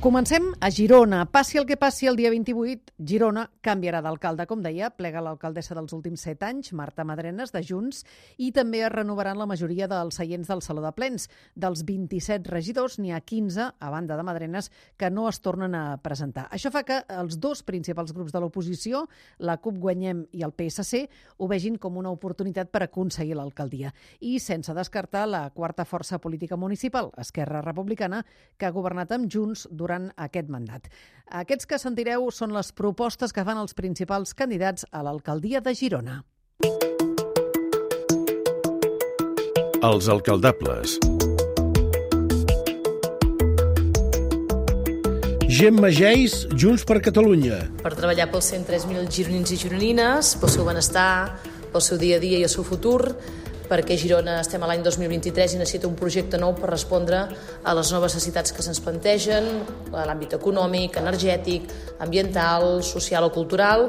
Comencem a Girona. Passi el que passi el dia 28, Girona canviarà d'alcalde, com deia, plega l'alcaldessa dels últims set anys, Marta Madrenes, de Junts, i també es renovaran la majoria dels seients del Saló de Plens. Dels 27 regidors, n'hi ha 15, a banda de Madrenes, que no es tornen a presentar. Això fa que els dos principals grups de l'oposició, la CUP Guanyem i el PSC, ho vegin com una oportunitat per aconseguir l'alcaldia. I sense descartar la quarta força política municipal, Esquerra Republicana, que ha governat amb Junts durant durant aquest mandat. Aquests que sentireu són les propostes que fan els principals candidats a l'alcaldia de Girona. Els alcaldables. Gemma Geis, Junts per Catalunya. Per treballar pels 103.000 gironins i gironines, pel seu benestar, pel seu dia a dia i el seu futur, perquè Girona estem a l'any 2023 i necessita un projecte nou per respondre a les noves necessitats que se'ns plantegen, a l'àmbit econòmic, energètic, ambiental, social o cultural,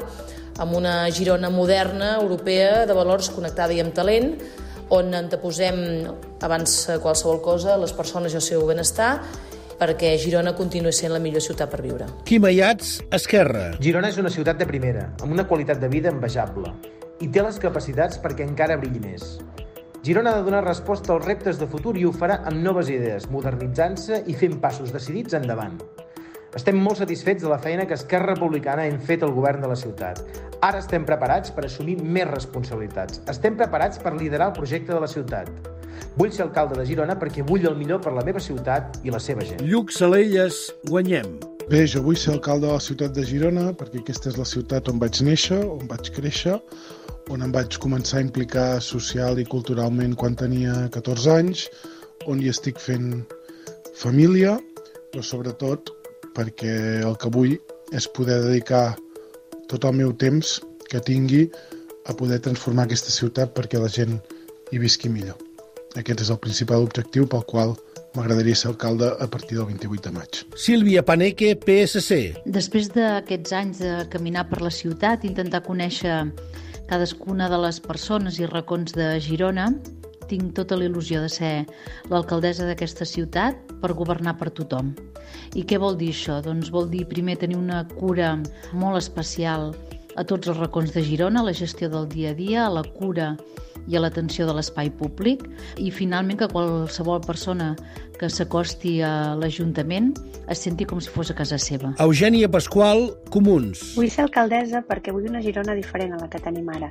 amb una Girona moderna, europea, de valors connectada i amb talent, on anteposem, abans qualsevol cosa, les persones i el seu benestar, perquè Girona continuï sent la millor ciutat per viure. Quim Ayats, Esquerra. Girona és una ciutat de primera, amb una qualitat de vida envejable, i té les capacitats perquè encara brilli més. Girona ha de donar resposta als reptes de futur i ho farà amb noves idees, modernitzant-se i fent passos decidits endavant. Estem molt satisfets de la feina que Esquerra Republicana hem fet al govern de la ciutat. Ara estem preparats per assumir més responsabilitats. Estem preparats per liderar el projecte de la ciutat. Vull ser alcalde de Girona perquè vull el millor per la meva ciutat i la seva gent. Lluc Salelles, guanyem. Bé, jo vull ser alcalde de la ciutat de Girona perquè aquesta és la ciutat on vaig néixer, on vaig créixer, on em vaig començar a implicar social i culturalment quan tenia 14 anys, on hi estic fent família, però sobretot perquè el que vull és poder dedicar tot el meu temps que tingui a poder transformar aquesta ciutat perquè la gent hi visqui millor. Aquest és el principal objectiu pel qual m'agradaria ser alcalde a partir del 28 de maig. Sílvia Paneque, PSC. Després d'aquests anys de caminar per la ciutat, intentar conèixer cadascuna de les persones i racons de Girona, tinc tota la il·lusió de ser l'alcaldessa d'aquesta ciutat per governar per tothom. I què vol dir això? Doncs vol dir primer tenir una cura molt especial a tots els racons de Girona, la gestió del dia a dia, la cura i a l'atenció de l'espai públic i finalment que qualsevol persona que s'acosti a l'Ajuntament es senti com si fos a casa seva. Eugènia Pasqual, Comuns. Vull ser alcaldessa perquè vull una Girona diferent a la que tenim ara.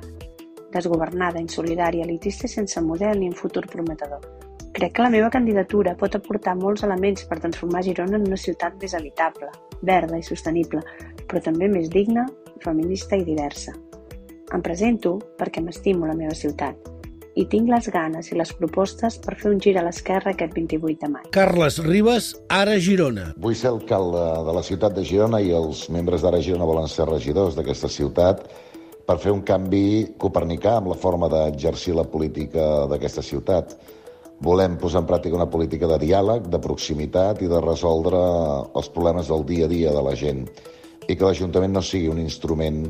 Desgovernada, insolidària, elitista i sense model ni un futur prometedor. Crec que la meva candidatura pot aportar molts elements per transformar Girona en una ciutat més habitable, verda i sostenible, però també més digna, feminista i diversa. Em presento perquè m'estimo la meva ciutat i tinc les ganes i les propostes per fer un gir a l'esquerra aquest 28 de maig. Carles Ribes, Ara Girona. Vull ser alcalde de la ciutat de Girona i els membres d'Ara Girona volen ser regidors d'aquesta ciutat per fer un canvi copernicà amb la forma d'exercir la política d'aquesta ciutat. Volem posar en pràctica una política de diàleg, de proximitat i de resoldre els problemes del dia a dia de la gent i que l'Ajuntament no sigui un instrument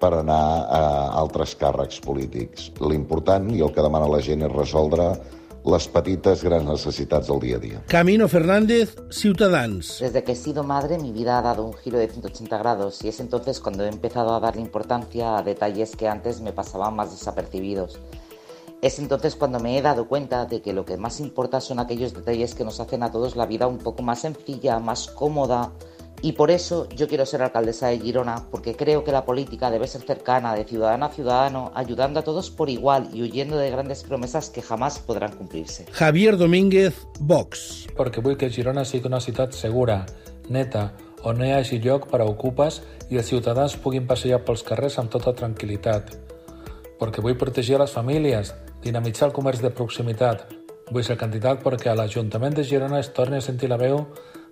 per anar a altres càrrecs polítics. L'important i el que demana la gent és resoldre les petites grans necessitats del día a día. Camino Fernández, Ciutadans. Desde que he sido madre, mi vida ha dado un giro de 180 grados y es entonces cuando he empezado a darle importancia a detalles que antes me pasaban más desapercibidos. Es entonces cuando me he dado cuenta de que lo que más importa son aquellos detalles que nos hacen a todos la vida un poco más sencilla, más cómoda, y por eso yo quiero ser alcaldesa de Girona, porque creo que la política debe ser cercana, de ciudadano a ciudadano, ayudando a todos por igual y huyendo de grandes promesas que jamás podrán cumplirse. Javier Domínguez, Vox. Perquè vull que Girona sigui una ciutat segura, neta, on no hi hagi lloc per a ocupes i els ciutadans puguin passejar pels carrers amb tota tranquil·litat. Perquè vull protegir les famílies, dinamitzar el comerç de proximitat. Vull ser candidat perquè a l'Ajuntament de Girona es torni a sentir la veu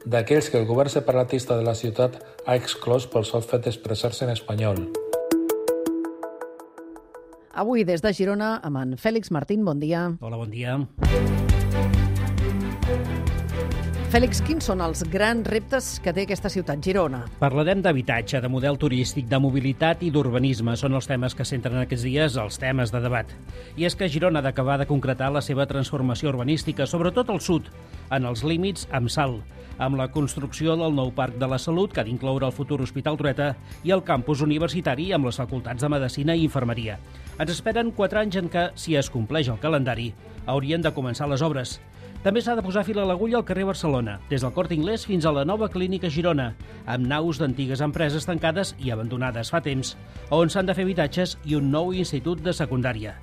d'aquells que el govern separatista de la ciutat ha exclòs pel sol fet d'expressar-se en espanyol. Avui des de Girona amb en Fèlix Martín, bon dia. Hola, bon dia. Fèlix, quins són els grans reptes que té aquesta ciutat, Girona? Parlarem d'habitatge, de model turístic, de mobilitat i d'urbanisme. Són els temes que centren aquests dies els temes de debat. I és que Girona ha d'acabar de concretar la seva transformació urbanística, sobretot al sud, en els límits amb salt, amb la construcció del nou Parc de la Salut, que ha d'incloure el futur Hospital Trueta, i el campus universitari amb les facultats de Medicina i Infermeria. Ens esperen quatre anys en què, si es compleix el calendari, haurien de començar les obres. També s'ha de posar fil a l'agulla al carrer Barcelona, des del Cort Inglés fins a la nova clínica Girona, amb naus d'antigues empreses tancades i abandonades fa temps, on s'han de fer habitatges i un nou institut de secundària.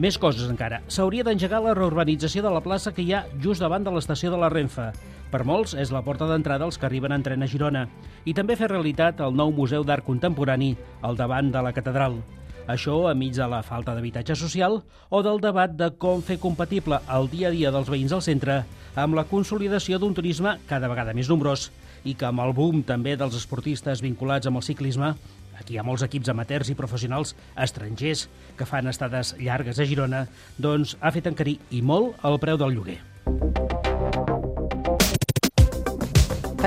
Més coses encara. S'hauria d'engegar la reurbanització de la plaça que hi ha just davant de l'estació de la Renfe. Per molts és la porta d'entrada als que arriben en tren a Girona. I també fer realitat el nou Museu d'Art Contemporani al davant de la catedral. Això enmig de la falta d'habitatge social o del debat de com fer compatible el dia a dia dels veïns al centre amb la consolidació d'un turisme cada vegada més nombrós i que amb el boom també dels esportistes vinculats amb el ciclisme aquí hi ha molts equips amateurs i professionals estrangers que fan estades llargues a Girona, doncs ha fet encarir i molt el preu del lloguer.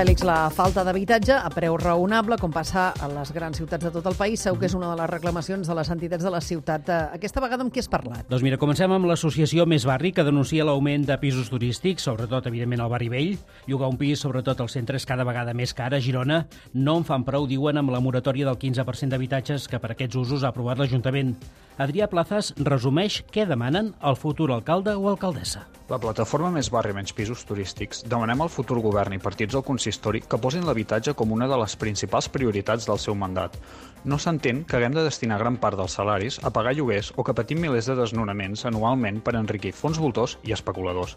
Fèlix, la falta d'habitatge a preu raonable, com passa a les grans ciutats de tot el país, segur que és una de les reclamacions de les entitats de la ciutat. Eh, aquesta vegada amb qui has parlat? Doncs mira, comencem amb l'associació Més Barri, que denuncia l'augment de pisos turístics, sobretot, evidentment, al barri vell. Llogar un pis, sobretot al centre, és cada vegada més car. A Girona no en fan prou, diuen, amb la moratòria del 15% d'habitatges que per aquests usos ha aprovat l'Ajuntament. Adrià Plazas resumeix què demanen el futur alcalde o alcaldessa. La plataforma Més Barri Menys Pisos Turístics demanem al futur govern i partits del consistori que posin l'habitatge com una de les principals prioritats del seu mandat. No s'entén que haguem de destinar gran part dels salaris a pagar lloguers o que patim milers de desnonaments anualment per enriquir fons voltors i especuladors.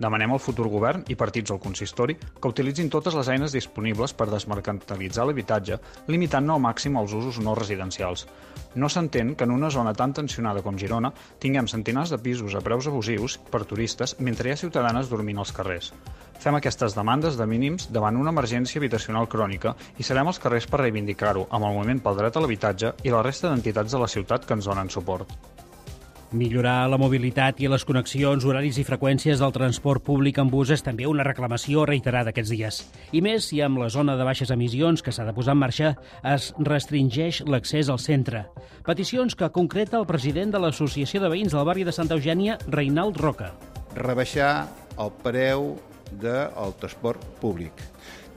Demanem al futur govern i partits del consistori que utilitzin totes les eines disponibles per desmercantilitzar l'habitatge, limitant-ne al màxim els usos no residencials. No s'entén que en una zona tan tensionada com Girona tinguem centenars de pisos a preus abusius per turistes mentre hi ha ciutadanes dormint als carrers. Fem aquestes demandes de mínims davant una emergència habitacional crònica i serem als carrers per reivindicar-ho amb el moviment pel dret a l'habitatge i la resta d'entitats de la ciutat que ens donen suport. Millorar la mobilitat i les connexions, horaris i freqüències del transport públic en bus és també una reclamació reiterada aquests dies. I més si amb la zona de baixes emissions que s'ha de posar en marxa es restringeix l'accés al centre. Peticions que concreta el president de l'Associació de Veïns del barri de Santa Eugènia, Reinald Roca. Rebaixar el preu del transport públic.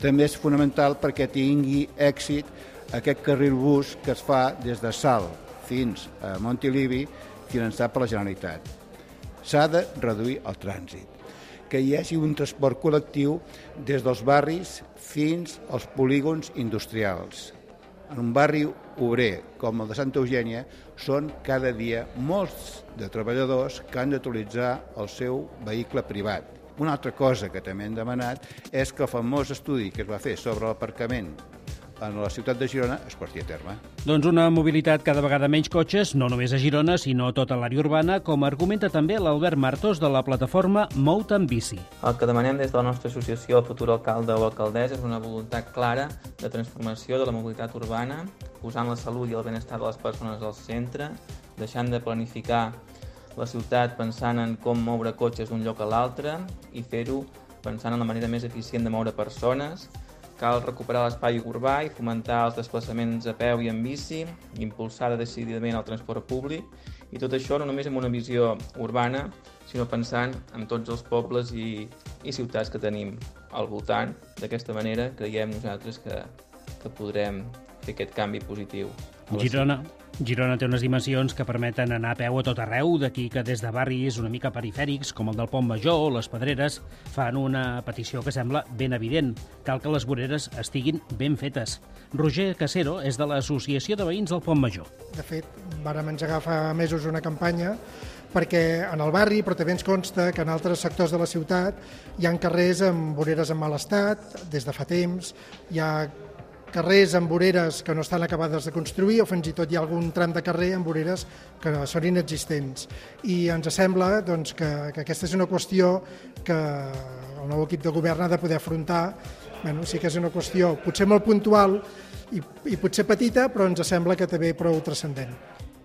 També és fonamental perquè tingui èxit aquest carril bus que es fa des de Salt fins a Montilivi finançat per la Generalitat. S'ha de reduir el trànsit, que hi hagi un transport col·lectiu des dels barris fins als polígons industrials. En un barri obrer com el de Santa Eugènia són cada dia molts de treballadors que han d'utilitzar el seu vehicle privat. Una altra cosa que també hem demanat és que el famós estudi que es va fer sobre l'aparcament en la ciutat de Girona es porti a terme. Doncs una mobilitat cada vegada menys cotxes, no només a Girona, sinó a tota l'àrea urbana, com argumenta també l'Albert Martos de la plataforma Mout en Bici. El que demanem des de la nostra associació el futur alcalde o alcaldessa és una voluntat clara de transformació de la mobilitat urbana, posant la salut i el benestar de les persones al centre, deixant de planificar la ciutat pensant en com moure cotxes d'un lloc a l'altre i fer-ho pensant en la manera més eficient de moure persones, Cal recuperar l'espai urbà i fomentar els desplaçaments a peu i en bici, impulsar decididament el transport públic i tot això no només amb una visió urbana, sinó pensant en tots els pobles i, i ciutats que tenim al voltant. D'aquesta manera creiem nosaltres que, que podrem fer aquest canvi positiu. Girona, Girona té unes dimensions que permeten anar a peu a tot arreu, d'aquí que des de barris una mica perifèrics, com el del Pont Major o les Pedreres, fan una petició que sembla ben evident. Cal que les voreres estiguin ben fetes. Roger Casero és de l'Associació de Veïns del Pont Major. De fet, vàrem engegar fa mesos una campanya perquè en el barri, però també ens consta que en altres sectors de la ciutat hi han carrers amb voreres en mal estat des de fa temps, hi ha carrers amb voreres que no estan acabades de construir o fins i tot hi ha algun tram de carrer amb voreres que són inexistents. I ens sembla doncs, que, que aquesta és una qüestió que el nou equip de govern ha de poder afrontar. Bueno, sí que és una qüestió potser molt puntual i, i potser petita, però ens sembla que també prou transcendent.